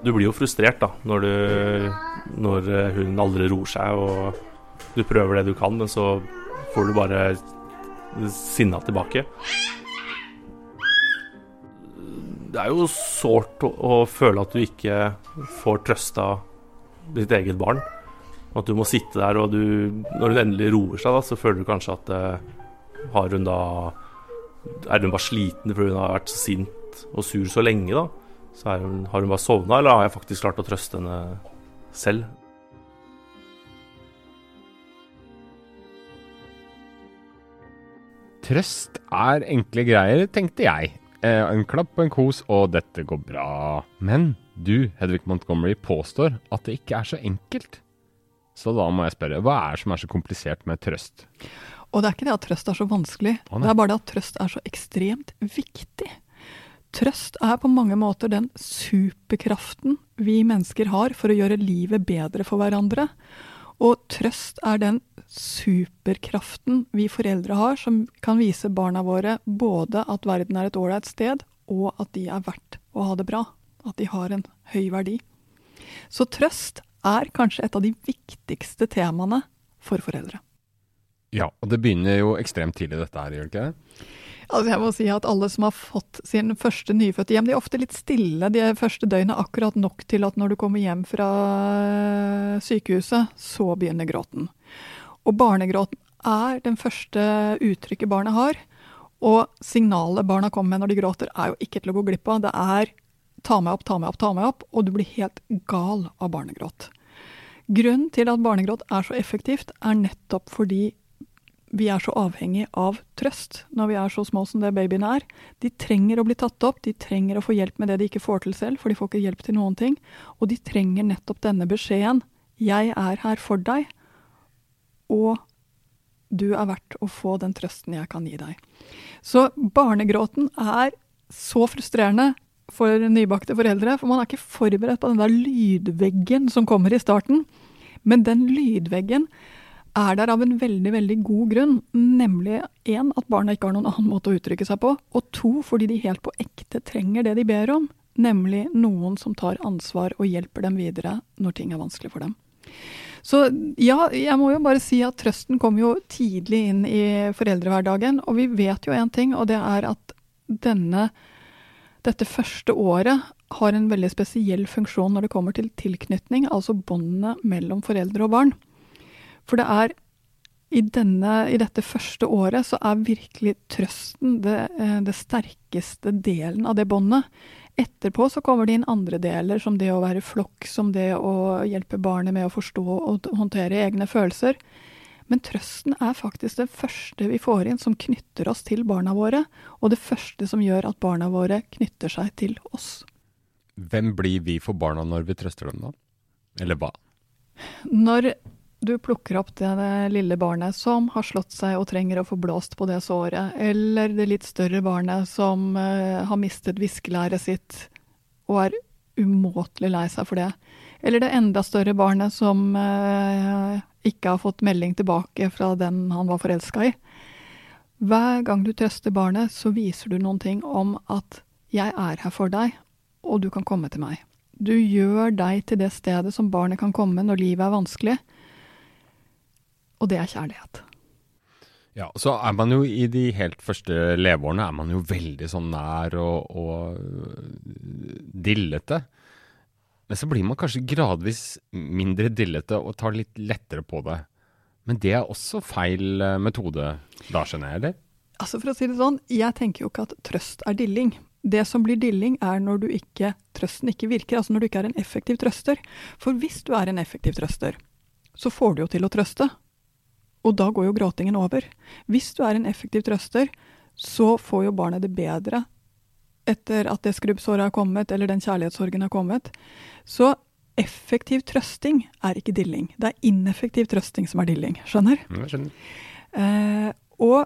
Du blir jo frustrert da, når, du, når hun aldri roer seg og du prøver det du kan, men så får du bare sinna tilbake. Det er jo sårt å, føle at du ikke får trøsta ditt eget barn. At du må sitte der, og du, når hun endelig roer seg, da, så føler du kanskje at uh, har hun da Er hun bare sliten fordi hun har vært så sint og sur så lenge, da? Så hun, har hun bare sovna, eller har jeg faktisk klart å trøste henne selv? Trøst er enkle greier, tenkte jeg. Eh, en klapp og en kos, og dette går bra. Men du, Hedvig Montgomery, påstår at det ikke er så enkelt. Så da må jeg spørre, hva er det som er så komplisert med trøst? Og det er ikke det at trøst er så vanskelig, ah, det er bare det at trøst er så ekstremt viktig. Trøst er på mange måter den superkraften vi mennesker har for å gjøre livet bedre for hverandre. Og trøst er den superkraften vi foreldre har, som kan vise barna våre både at verden er et ålreit sted, og at de er verdt å ha det bra. At de har en høy verdi. Så trøst er kanskje et av de viktigste temaene for foreldre. Ja, og det begynner jo ekstremt tidlig dette her, gjør det ikke? Altså jeg må si at Alle som har fått sin første nyfødte hjem, de er ofte litt stille de første døgnet, akkurat nok til at når du kommer hjem fra sykehuset, så begynner gråten. Og barnegråten er den første uttrykket barnet har. Og signalet barna kommer med når de gråter, er jo ikke til å gå glipp av. Det er ta meg opp, ta meg opp, ta meg opp, og du blir helt gal av barnegråt. Grunnen til at barnegråt er så effektivt, er nettopp fordi vi er så avhengig av trøst når vi er så små som det babyene er. De trenger å bli tatt opp, de trenger å få hjelp med det de ikke får til selv, for de får ikke hjelp til noen ting. Og de trenger nettopp denne beskjeden. Jeg er her for deg, og du er verdt å få den trøsten jeg kan gi deg. Så barnegråten er så frustrerende for nybakte foreldre, for man er ikke forberedt på den der lydveggen som kommer i starten. Men den lydveggen er der av en veldig veldig god grunn, nemlig én, at barna ikke har noen annen måte å uttrykke seg på, og to, fordi de helt på ekte trenger det de ber om, nemlig noen som tar ansvar og hjelper dem videre når ting er vanskelig for dem. Så ja, jeg må jo bare si at trøsten kommer jo tidlig inn i foreldrehverdagen, og vi vet jo én ting, og det er at denne, dette første året har en veldig spesiell funksjon når det kommer til tilknytning, altså båndene mellom foreldre og barn. For det er i, denne, i dette første året så er virkelig trøsten det, eh, det sterkeste delen av det båndet. Etterpå så kommer det inn andre deler, som det å være flokk, som det å hjelpe barnet med å forstå og håndtere egne følelser. Men trøsten er faktisk det første vi får inn som knytter oss til barna våre, og det første som gjør at barna våre knytter seg til oss. Hvem blir vi for barna når vi trøster dem da? Eller hva? Når du plukker opp det lille barnet som har slått seg og trenger å få blåst på det såret, eller det litt større barnet som uh, har mistet viskelæret sitt og er umåtelig lei seg for det, eller det enda større barnet som uh, ikke har fått melding tilbake fra den han var forelska i. Hver gang du trøster barnet, så viser du noen ting om at 'jeg er her for deg, og du kan komme til meg'. Du gjør deg til det stedet som barnet kan komme når livet er vanskelig. Og det er kjærlighet. Ja, så er man jo i de helt første leveårene er man jo veldig sånn nær og, og dillete. Men så blir man kanskje gradvis mindre dillete og tar litt lettere på det. Men det er også feil eh, metode, da skjønner jeg, eller? Altså For å si det sånn, jeg tenker jo ikke at trøst er dilling. Det som blir dilling, er når du ikke, trøsten ikke virker, altså når du ikke er en effektiv trøster. For hvis du er en effektiv trøster, så får du jo til å trøste. Og da går jo gråtingen over. Hvis du er en effektiv trøster, så får jo barnet det bedre etter at det skrubbsåret har kommet, eller den kjærlighetssorgen har kommet. Så effektiv trøsting er ikke dilling. Det er ineffektiv trøsting som er dilling. Skjønner? Jeg skjønner. Eh, og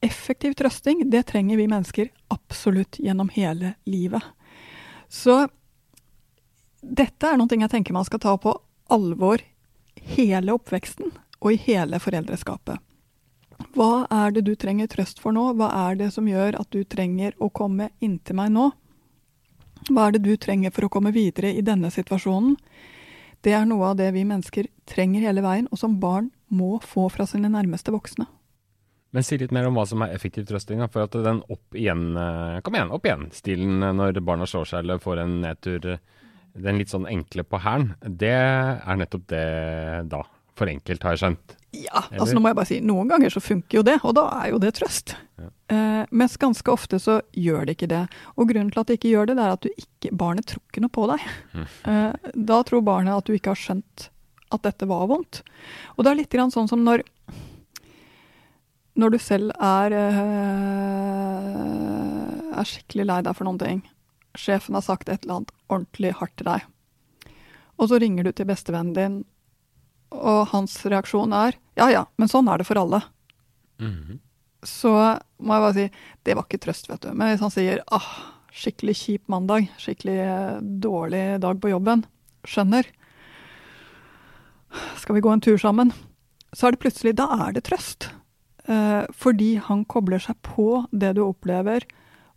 effektiv trøsting, det trenger vi mennesker absolutt gjennom hele livet. Så dette er noe jeg tenker man skal ta på alvor hele oppveksten og i hele foreldreskapet. Hva er det du trenger trøst for nå? Hva er det som gjør at du trenger å komme inntil meg nå? Hva er det du trenger for å komme videre i denne situasjonen? Det er noe av det vi mennesker trenger hele veien, og som barn må få fra sine nærmeste voksne. Men si litt mer om hva som er effektiv trøsting. For at den opp igjen, eh, kom igjen, opp igjen-stilen eh, når barna slår seg eller får en nedtur, eh, den litt sånn enkle på hælen, det er nettopp det da. For enkelt, har jeg skjønt. Ja, altså nå må jeg bare si, noen ganger så funker jo det, og da er jo det trøst. Ja. Eh, mens ganske ofte så gjør det ikke det. Og grunnen til at det ikke gjør det, det er at ikke, barnet tror ikke noe på deg. Mm. Eh, da tror barnet at du ikke har skjønt at dette var vondt. Og det er litt grann sånn som når når du selv er, øh, er skikkelig lei deg for noen ting. Sjefen har sagt et eller annet ordentlig hardt til deg. Og så ringer du til bestevennen din, og hans reaksjon er ja ja, men sånn er det for alle. Mm -hmm. Så må jeg bare si det var ikke trøst, vet du. Men hvis han sier ah, skikkelig kjip mandag, skikkelig eh, dårlig dag på jobben, skjønner. Skal vi gå en tur sammen? Så er det plutselig Da er det trøst. Eh, fordi han kobler seg på det du opplever,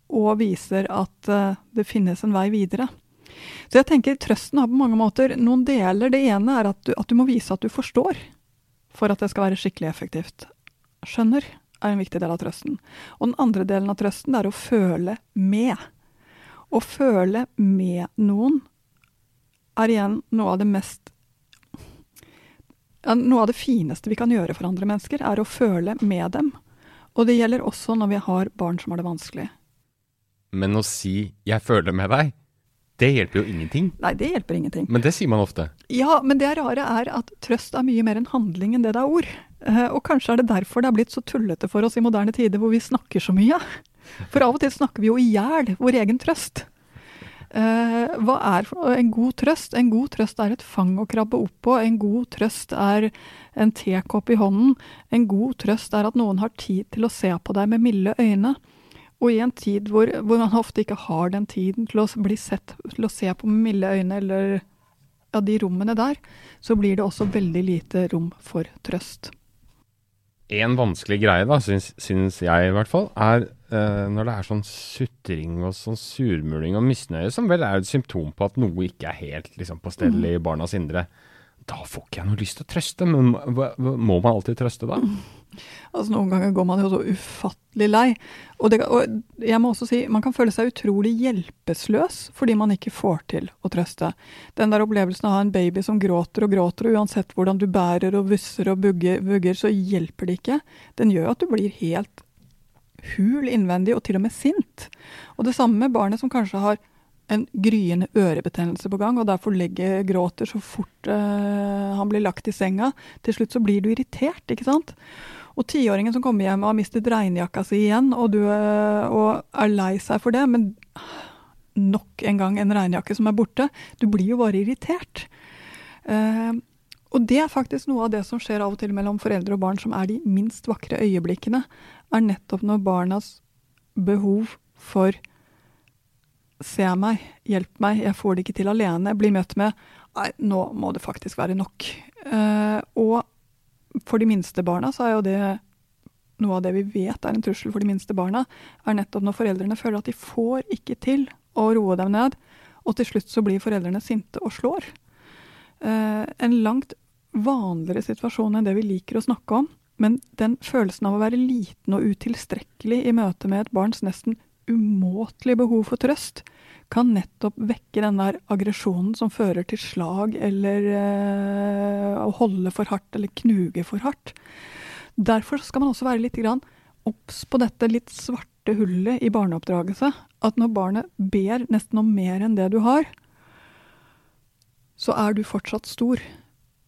og viser at eh, det finnes en vei videre. Så jeg tenker trøsten har på mange måter noen deler. Det ene er at du, at du må vise at du forstår, for at det skal være skikkelig effektivt. Skjønner er en viktig del av trøsten. Og den andre delen av trøsten er å føle med. Å føle med noen er igjen noe av det mest noe av det fineste vi kan gjøre for andre mennesker, er å føle med dem. Og det gjelder også når vi har barn som har det vanskelig. Men å si 'jeg føler med deg', det hjelper jo ingenting. Nei, det hjelper ingenting. Men det sier man ofte. Ja, men det rare er at trøst er mye mer en handling enn det det er ord. Eh, og kanskje er det derfor det er blitt så tullete for oss i moderne tider, hvor vi snakker så mye. For av og til snakker vi jo i hjel vår egen trøst. Uh, hva er en god trøst? En god trøst er et fang å krabbe opp på. En god trøst er en tekopp i hånden. En god trøst er at noen har tid til å se på deg med milde øyne. Og i en tid hvor, hvor man ofte ikke har den tiden til å bli sett, til å se på milde øyne, eller ja, de rommene der, så blir det også veldig lite rom for trøst. En vanskelig greie, da, syns, syns jeg i hvert fall, er eh, når det er sånn sutring og sånn surmuling og misnøye, som vel er et symptom på at noe ikke er helt liksom, på stell i mm. barnas indre. Da får ikke jeg noe lyst til å trøste, men må man alltid trøste da? Altså Noen ganger går man jo så ufattelig lei. Og, det, og, jeg må også si, man kan føle seg utrolig hjelpeløs fordi man ikke får til å trøste. Den der opplevelsen av å ha en baby som gråter og gråter, og uansett hvordan du bærer og vusser og bugger, bugger, så hjelper det ikke. Den gjør at du blir helt hul innvendig, og til og med sint. Og det samme med barnet som kanskje har en gryende ørebetennelse på gang, og derfor legger gråter så fort uh, han blir lagt i senga. Til slutt så blir du irritert, ikke sant. Og tiåringen som kommer hjem og har mistet regnjakka si igjen, og, du, uh, og er lei seg for det, men nok en gang en regnjakke som er borte. Du blir jo bare irritert. Uh, og det er faktisk noe av det som skjer av og til mellom foreldre og barn, som er de minst vakre øyeblikkene er nettopp når barnas behov for Se meg, hjelp meg, jeg får det ikke til alene, blir møtt med Nei, nå må det faktisk være nok. Uh, og for de minste barna så er jo det noe av det vi vet er en trussel for de minste barna, er nettopp når foreldrene føler at de får ikke til å roe dem ned, og til slutt så blir foreldrene sinte og slår. Uh, en langt vanligere situasjon enn det vi liker å snakke om. Men den følelsen av å være liten og utilstrekkelig i møte med et barns nesten umåtelige behov for trøst, kan nettopp vekke den der aggresjonen som fører til slag eller øh, å holde for hardt eller knuge for hardt. Derfor skal man også være litt obs på dette litt svarte hullet i barneoppdragelse. At når barnet ber nesten om mer enn det du har, så er du fortsatt stor.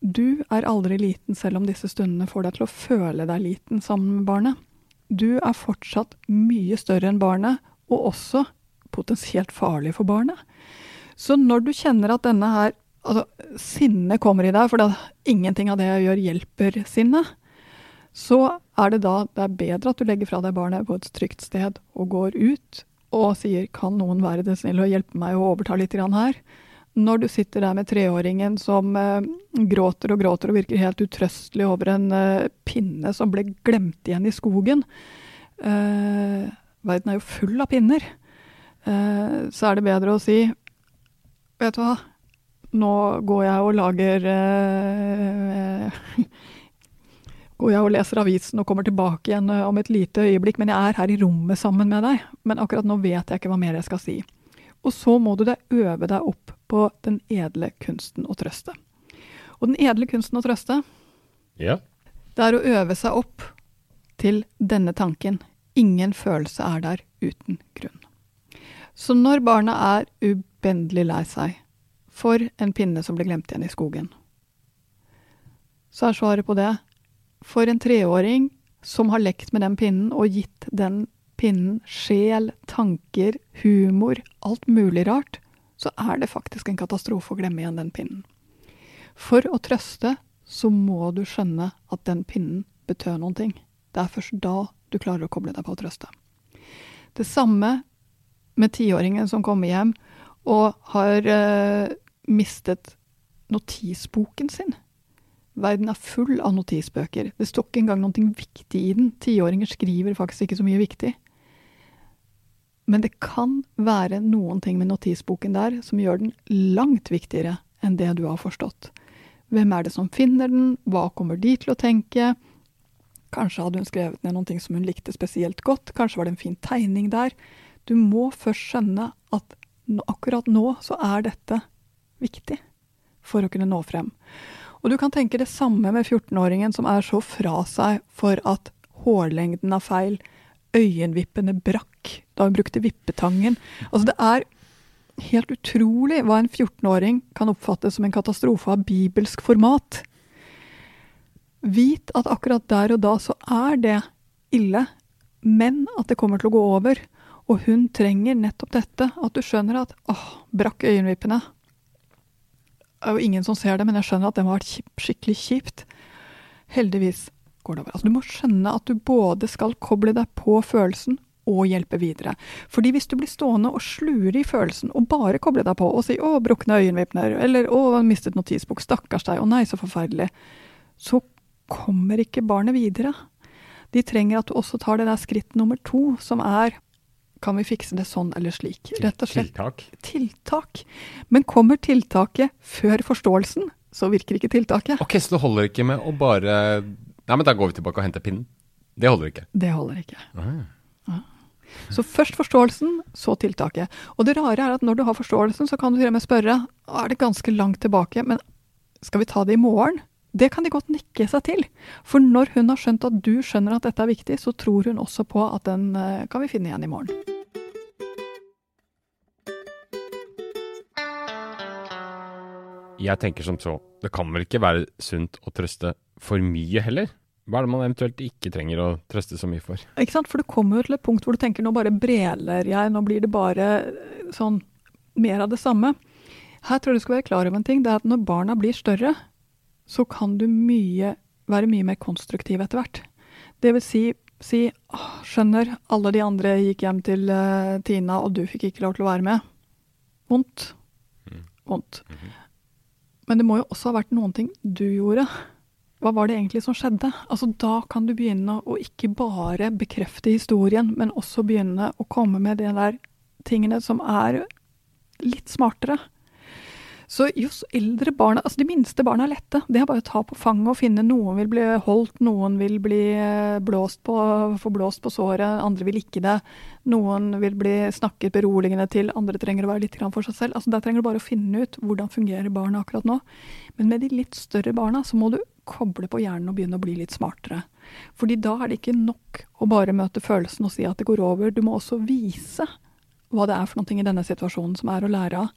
Du er aldri liten selv om disse stundene får deg til å føle deg liten sammen med barnet. Du er fortsatt mye større enn barnet, og også potensielt farlig for barnet. Så når du kjenner at denne her altså, sinnet kommer i deg, for ingenting av det jeg gjør, hjelper sinnet, så er det da det er bedre at du legger fra deg barnet på et trygt sted og går ut og sier 'kan noen være det snill å hjelpe meg å overta litt her', når du sitter der med treåringen som eh, gråter og gråter og virker helt utrøstelig over en eh, pinne som ble glemt igjen i skogen eh, Verden er jo full av pinner. eh, så er det bedre å si Vet du hva, nå går jeg og lager eh, Går jeg og leser avisen og kommer tilbake igjen eh, om et lite øyeblikk, men jeg er her i rommet sammen med deg. Men akkurat nå vet jeg ikke hva mer jeg skal si. Og så må du deg øve deg opp på den edle kunsten å trøste. Og den edle kunsten å trøste, Ja. det er å øve seg opp til denne tanken. Ingen følelse er der uten grunn. Så når barna er ubendelig lei seg for en pinne som ble glemt igjen i skogen, så er svaret på det for en treåring som har lekt med den pinnen og gitt den pinnen sjel, tanker, humor, alt mulig rart, så er det faktisk en katastrofe å glemme igjen den pinnen. For å trøste så må du skjønne at den pinnen betød noen ting. Det er først da du klarer å koble deg på å trøste. Det samme med tiåringen som kommer hjem og har eh, mistet notisboken sin. Verden er full av notisbøker. Det står ikke engang noe viktig i den. Tiåringer skriver faktisk ikke så mye viktig. Men det kan være noen ting med notisboken der som gjør den langt viktigere enn det du har forstått. Hvem er det som finner den, hva kommer de til å tenke? Kanskje hadde hun skrevet ned noen ting som hun likte spesielt godt, kanskje var det en fin tegning der. Du må først skjønne at akkurat nå så er dette viktig for å kunne nå frem. Og du kan tenke det samme med 14-åringen som er så fra seg for at hårlengden er feil, øyenvippene brakk da hun brukte vippetangen. Altså det er helt utrolig hva en 14-åring kan oppfatte som en katastrofe av bibelsk format. Vit at akkurat der og da så er det ille, men at det kommer til å gå over. Og hun trenger nettopp dette, at du skjønner at åh, brakk øyenvippene. Det er jo ingen som ser det, men jeg skjønner at det må ha vært skikkelig kjipt. Heldigvis går det over. Altså, du må skjønne at du både skal koble deg på følelsen og hjelpe videre. Fordi hvis du blir stående og slure i følelsen og bare koble deg på og si 'å, brukne øyenvipner', eller 'å, mistet notisbok', stakkars deg, 'å nei, så forferdelig', så kommer ikke barnet videre. De trenger at du også tar det der skritt nummer to, som er kan vi fikse det sånn eller slik? Rett og slett Tiltak. tiltak. Men kommer tiltaket før forståelsen, så virker ikke tiltaket. Ok, så det holder ikke med å bare Nei, men da går vi tilbake og henter pinnen. Det holder ikke. Det holder ikke. Ah. Så først forståelsen, så tiltaket. Og det rare er at når du har forståelsen, så kan du til og med spørre er det ganske langt tilbake, men skal vi ta det i morgen? Det kan de godt nikke seg til. For når hun har skjønt at du skjønner at dette er viktig, så tror hun også på at den eh, kan vi finne igjen i morgen. Jeg tenker som så, det kan vel ikke være sunt å trøste for mye heller? Hva er det man eventuelt ikke trenger å trøste så mye for? Ikke sant? For du kommer jo til et punkt hvor du tenker nå bare breler jeg, nå blir det bare eh, sånn mer av det samme. Her tror jeg du skal være klar over en ting. Det er at når barna blir større, så kan du mye, være mye mer konstruktiv etter hvert. Det vil si, si åh, skjønner, alle de andre gikk hjem til uh, Tina, og du fikk ikke lov til å være med. Vondt. Vondt. Men det må jo også ha vært noen ting du gjorde. Hva var det egentlig som skjedde? Altså, da kan du begynne å ikke bare bekrefte historien, men også begynne å komme med de der tingene som er litt smartere. Så jo eldre barna Altså, de minste barna er lette. Det er bare å ta på fanget og finne. Noen vil bli holdt, noen vil bli eh, blåst på, få blåst på såret, andre vil ikke det. Noen vil bli snakket beroligende til, andre trenger å være litt for seg selv. Altså, Der trenger du bare å finne ut hvordan fungerer barna akkurat nå. Men med de litt større barna så må du koble på hjernen og begynne å bli litt smartere. Fordi da er det ikke nok å bare møte følelsen og si at det går over. Du må også vise hva det er for noe i denne situasjonen som er å lære av.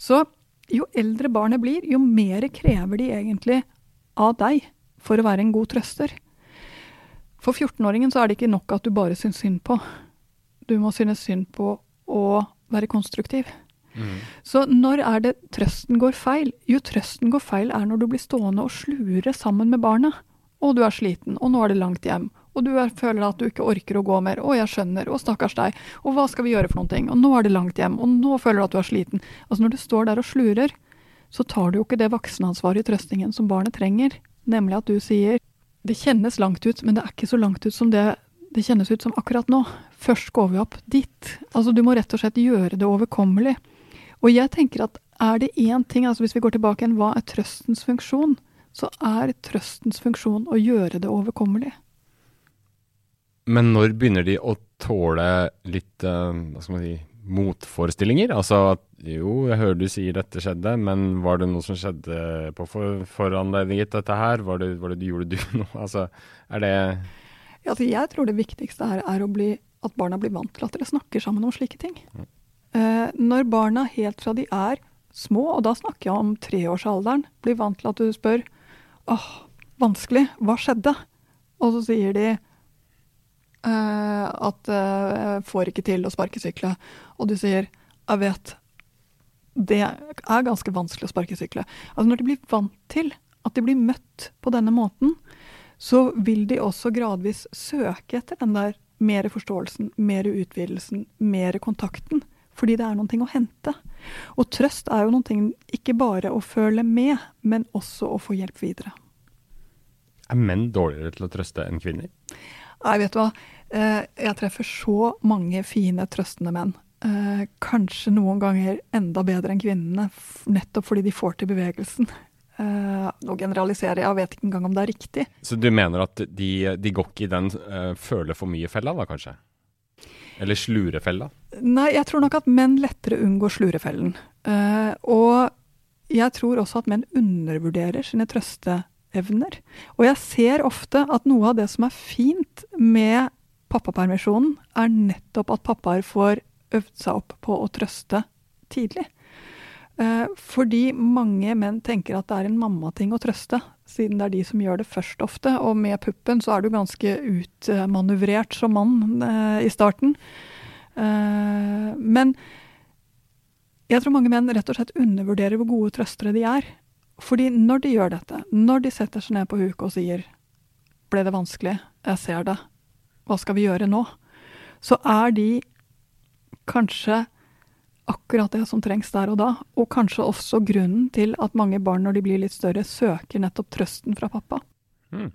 Så jo eldre barnet blir, jo mer krever de egentlig av deg for å være en god trøster. For 14-åringen så er det ikke nok at du bare syns synd på. Du må synes synd på å være konstruktiv. Så når er det trøsten går feil? Jo, trøsten går feil er når du blir stående og slure sammen med barna. Og du er sliten, og nå er det langt hjem. Og du er, føler at du ikke orker å gå mer. Å, jeg skjønner. Å, stakkars deg. Og hva skal vi gjøre for noen ting? Og nå er det langt hjem. Og nå føler du at du er sliten. Altså når du står der og slurer, så tar du jo ikke det voksenansvaret i trøstingen som barnet trenger. Nemlig at du sier det kjennes langt ut, men det er ikke så langt ut som det det kjennes ut som akkurat nå. Først går vi opp dit. Altså, du må rett og slett gjøre det overkommelig. Og jeg tenker at er det én ting, altså hvis vi går tilbake igjen, hva er trøstens funksjon? Så er trøstens funksjon å gjøre det overkommelig. Men når begynner de å tåle litt uh, hva skal man si, motforestillinger? Altså at jo, jeg hører du sier dette skjedde, men var det noe som skjedde på for, til dette her? Var det, var det, gjorde du noe? Altså, er det ja, altså Jeg tror det viktigste her er bli, at barna blir vant til at dere snakker sammen om slike ting. Mm. Uh, når barna helt fra de er små, og da snakker jeg om treårsalderen, blir vant til at du spør åh, vanskelig, hva skjedde? Og så sier de eh, at jeg får ikke til å sparkesykle. Og du sier jeg vet, det er ganske vanskelig å sparkesykle. Altså når de blir vant til at de blir møtt på denne måten, så vil de også gradvis søke etter den der mer forståelsen, mer utvidelsen, mer kontakten. Fordi det er noen ting å hente. Og trøst er jo noen ting ikke bare å føle med, men også å få hjelp videre. Er menn dårligere til å trøste enn kvinner? Nei, vet du hva. Eh, jeg treffer så mange fine, trøstende menn. Eh, kanskje noen ganger enda bedre enn kvinnene, nettopp fordi de får til bevegelsen. Uh, nå generaliserer jeg, jeg vet ikke engang om det er riktig. Så du mener at de, de går ikke i den føle for mye-fella, da kanskje? Eller slurefella? Nei, jeg tror nok at menn lettere unngår slurefellen. Uh, og jeg tror også at menn undervurderer sine trøsteevner. Og jeg ser ofte at noe av det som er fint med pappapermisjonen, er nettopp at pappaer får øvd seg opp på å trøste tidlig. Eh, fordi mange menn tenker at det er en mammating å trøste, siden det er de som gjør det først ofte. Og med puppen så er du ganske utmanøvrert som mann eh, i starten. Eh, men jeg tror mange menn rett og slett undervurderer hvor gode trøstere de er. Fordi når de gjør dette, når de setter seg ned på huk og sier 'ble det vanskelig, jeg ser det, hva skal vi gjøre nå', så er de kanskje akkurat det som trengs der og da, og kanskje også grunnen til at mange barn når de blir litt større, søker nettopp trøsten fra pappa. Mm.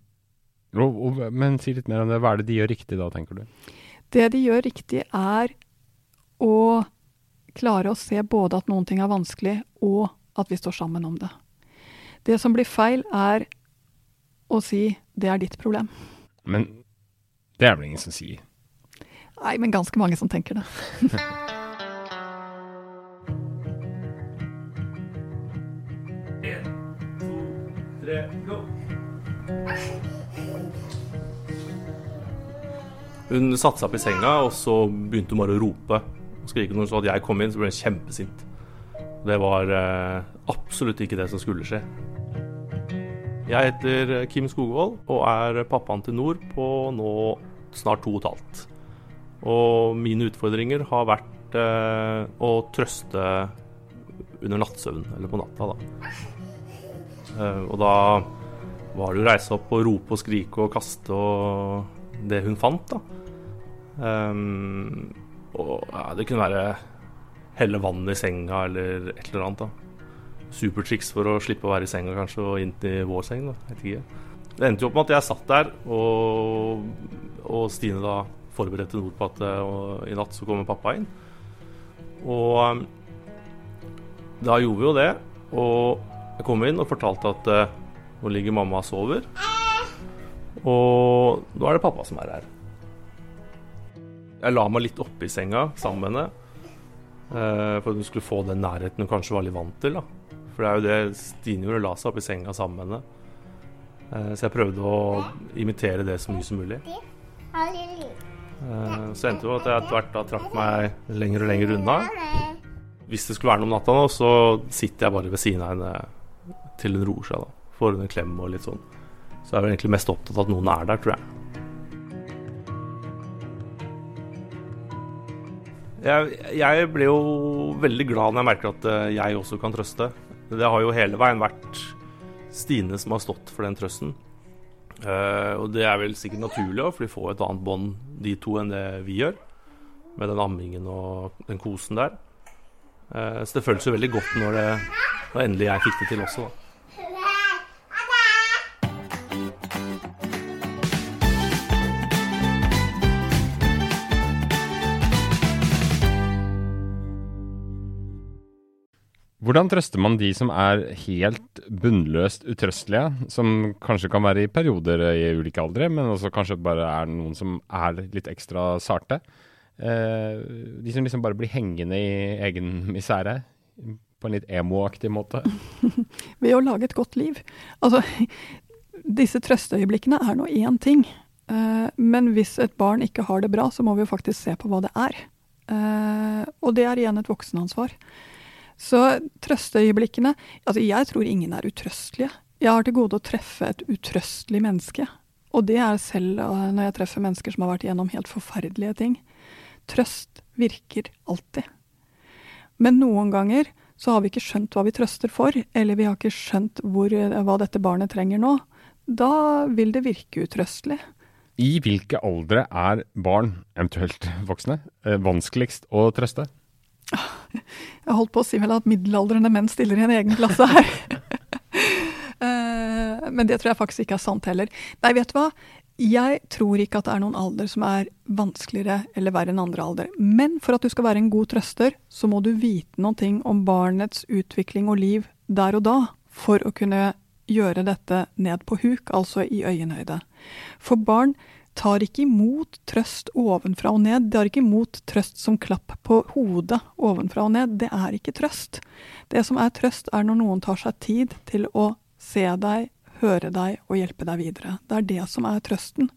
Og, og, men si litt mer om det. Hva er det de gjør riktig da, tenker du? Det de gjør riktig, er å klare å se både at noen ting er vanskelig, og at vi står sammen om det. Det som blir feil, er å si 'det er ditt problem'. Men det er vel ingen som sier? Nei, men ganske mange som tenker det. Hun satte seg opp i senga, og så begynte hun bare å rope. Og skrike når hun så at jeg kom inn, så ble hun kjempesint. Det var eh, absolutt ikke det som skulle skje. Jeg heter Kim Skogvold og er pappaen til Nord på nå snart to og et halvt. Og mine utfordringer har vært eh, å trøste under nattsøvn, eller på natta, da. Eh, og da var det jo reise opp og rope og skrike og kaste og det hun fant, da. Um, og ja, det kunne være helle vann i senga eller et eller annet. da. Supertriks for å slippe å være i senga kanskje og inn til vår seng. da, vet ikke. Det endte jo opp med at jeg satt der, og, og Stine da forberedte Nord på at og, i natt så kommer pappa inn. Og um, da gjorde vi jo det. Og jeg kom inn og fortalte at uh, nå ligger mamma og sover. Og nå er det pappa som er her. Jeg la meg litt oppi senga sammen med henne. Uh, for at hun skulle få den nærheten hun kanskje var litt vant til. da. For det er jo det Stine gjorde, la seg oppi senga sammen med henne. Uh, så jeg prøvde å imitere det så mye som mulig. Uh, så endte det med at jeg etter hvert da trakk meg lenger og lenger unna. Hvis det skulle være noe om natta nå, så sitter jeg bare ved siden av henne til hun roer seg. da Får hun en klem og litt sånn. Så er vel egentlig mest opptatt av at noen er der, tror jeg. Jeg, jeg ble jo veldig glad når jeg merker at eh, jeg også kan trøste. Det har jo hele veien vært Stine som har stått for den trøsten. Uh, og det er vel sikkert naturlig for de får et annet bånd, de to, enn det vi gjør. Med den ammingen og den kosen der. Uh, så det føles jo veldig godt når, det, når endelig jeg fikk det til også, da. Hvordan trøster man de som er helt bunnløst utrøstelige, som kanskje kan være i perioder i ulike aldre, men også kanskje bare er noen som er litt ekstra sarte? Eh, de som liksom bare blir hengende i egen misere på en litt emo-aktig måte? Ved å lage et godt liv. Altså, disse trøsteøyeblikkene er nå én ting. Eh, men hvis et barn ikke har det bra, så må vi jo faktisk se på hva det er. Eh, og det er igjen et voksenansvar. Så trøsteøyeblikkene Altså, jeg tror ingen er utrøstelige. Jeg har til gode å treffe et utrøstelig menneske. Og det er selv uh, når jeg treffer mennesker som har vært igjennom helt forferdelige ting. Trøst virker alltid. Men noen ganger så har vi ikke skjønt hva vi trøster for, eller vi har ikke skjønt hvor, uh, hva dette barnet trenger nå. Da vil det virke utrøstelig. I hvilke aldre er barn, eventuelt voksne, uh, vanskeligst å trøste? Jeg holdt på å si vel at middelaldrende menn stiller i en egen klasse her. Eh, men det tror jeg faktisk ikke er sant heller. Nei, vet du hva? Jeg tror ikke at det er noen alder som er vanskeligere eller verre enn andre alder. Men for at du skal være en god trøster, så må du vite noe om barnets utvikling og liv der og da, for å kunne gjøre dette ned på huk, altså i øyenhøyde. For barn tar ikke imot trøst ovenfra og ned. Det har ikke imot trøst som klapp på hodet ovenfra og ned. Det er ikke trøst. Det som er trøst, er når noen tar seg tid til å se deg, høre deg og hjelpe deg videre. Det er det som er trøsten.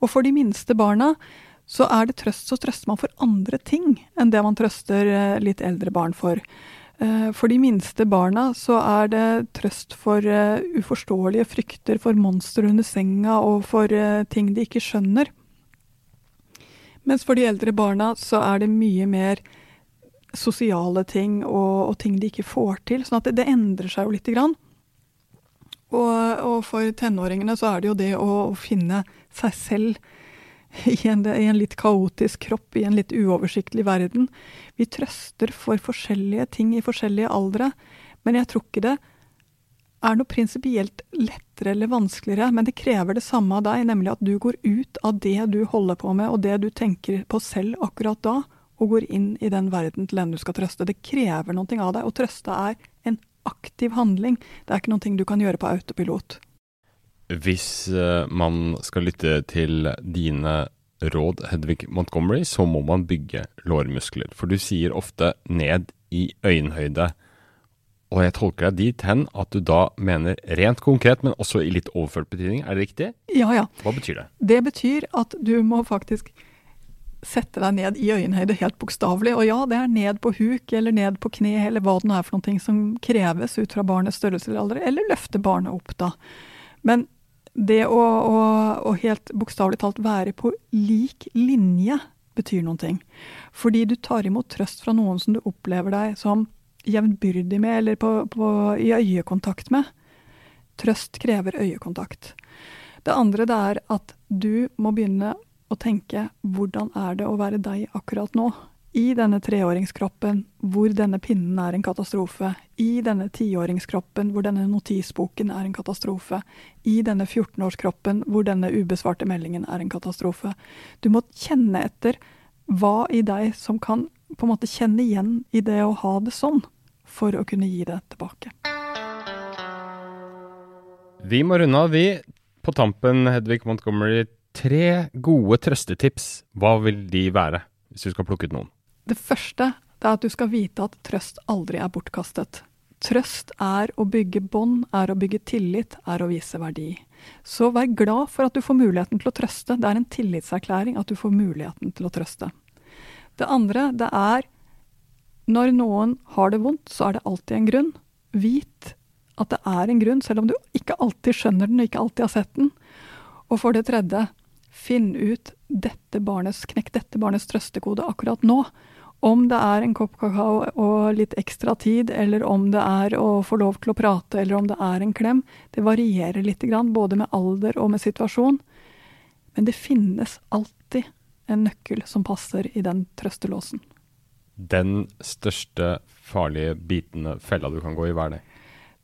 Og for de minste barna så er det trøst, så trøster man for andre ting enn det man trøster eh, litt eldre barn for. Eh, for de minste barna så er det trøst for uh, uforståelige frykter, for monstre under senga og for uh, ting de ikke skjønner. Mens for de eldre barna så er det mye mer sosiale ting og, og ting de ikke får til. Sånn at det, det endrer seg jo lite grann. Og, og, for tenåringene så er det jo det å, å finne seg selv i en, i en, litt kaotisk kropp, i en litt uoversiktlig verden. Vi trøster for forskjellige ting i forskjellige aldre, men jeg tror ikke det er noe prinsipielt lettere eller vanskeligere, men det krever det samme av deg, nemlig at du går ut av det du holder på med, og det du tenker på selv akkurat da, og går inn i den verden til den du skal trøste. Det krever noe av deg, og trøste er en aktiv handling. Det er ikke noe du kan gjøre på autopilot. Hvis uh, man skal lytte til dine råd, Hedvig Montgomery, så må man bygge lårmuskler. For du sier ofte ned i øyenhøyde. Og jeg tolker deg dit hen at du da mener rent konkret, men også i litt overført betydning. Er det riktig? Ja, ja. Hva betyr det? Det betyr at du må faktisk sette deg ned i øyenhøyde helt bokstavelig. Og ja, det er ned på huk eller ned på kne eller hva det nå er for noe som kreves ut fra barnets størrelse eller alder, eller løfte barnet opp, da. Men det å, å, å helt bokstavelig talt være på lik linje betyr noen ting. Fordi du tar imot trøst fra noen som du opplever deg som jevnbyrdig med, eller på, på, i øyekontakt med. Trøst krever øyekontakt. Det andre det er at du må begynne å tenke hvordan er det å være deg akkurat nå? I denne treåringskroppen hvor denne pinnen er en katastrofe, i denne tiåringskroppen hvor denne notisboken er en katastrofe, i denne 14-årskroppen hvor denne ubesvarte meldingen er en katastrofe. Du må kjenne etter hva i deg som kan på en måte kjenne igjen i det å ha det sånn, for å kunne gi det tilbake. Vi må runde av, vi. På tampen, Hedvig Montgomery, tre gode trøstetips. Hva vil de være, hvis du skal plukke ut noen? Det første det er at du skal vite at trøst aldri er bortkastet. Trøst er å bygge bånd, er å bygge tillit, er å vise verdi. Så vær glad for at du får muligheten til å trøste. Det er en tillitserklæring at du får muligheten til å trøste. Det andre, det er når noen har det vondt, så er det alltid en grunn. Vit at det er en grunn, selv om du ikke alltid skjønner den og ikke alltid har sett den. Og for det tredje, finn ut dette barnets, knekk dette barnets trøstekode akkurat nå. Om det er en kopp kakao og litt ekstra tid, eller om det er å få lov til å prate, eller om det er en klem, det varierer litt, både med alder og med situasjon. Men det finnes alltid en nøkkel som passer i den trøstelåsen. Den største farlige bitende fella du kan gå i, hva er det?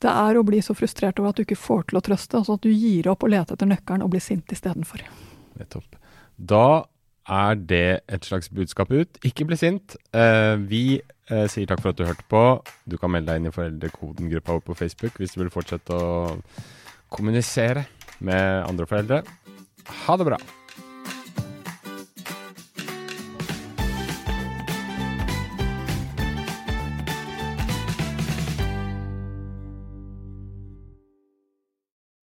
Det er å bli så frustrert over at du ikke får til å trøste, altså at du gir opp å lete etter nøkkelen og blir sint istedenfor. Nettopp. Da er det et slags budskap ut. Ikke bli sint. Eh, vi eh, sier takk for at du hørte på. Du kan melde deg inn i foreldrekoden-gruppa vår på Facebook hvis du vil fortsette å kommunisere med andre foreldre. Ha det bra.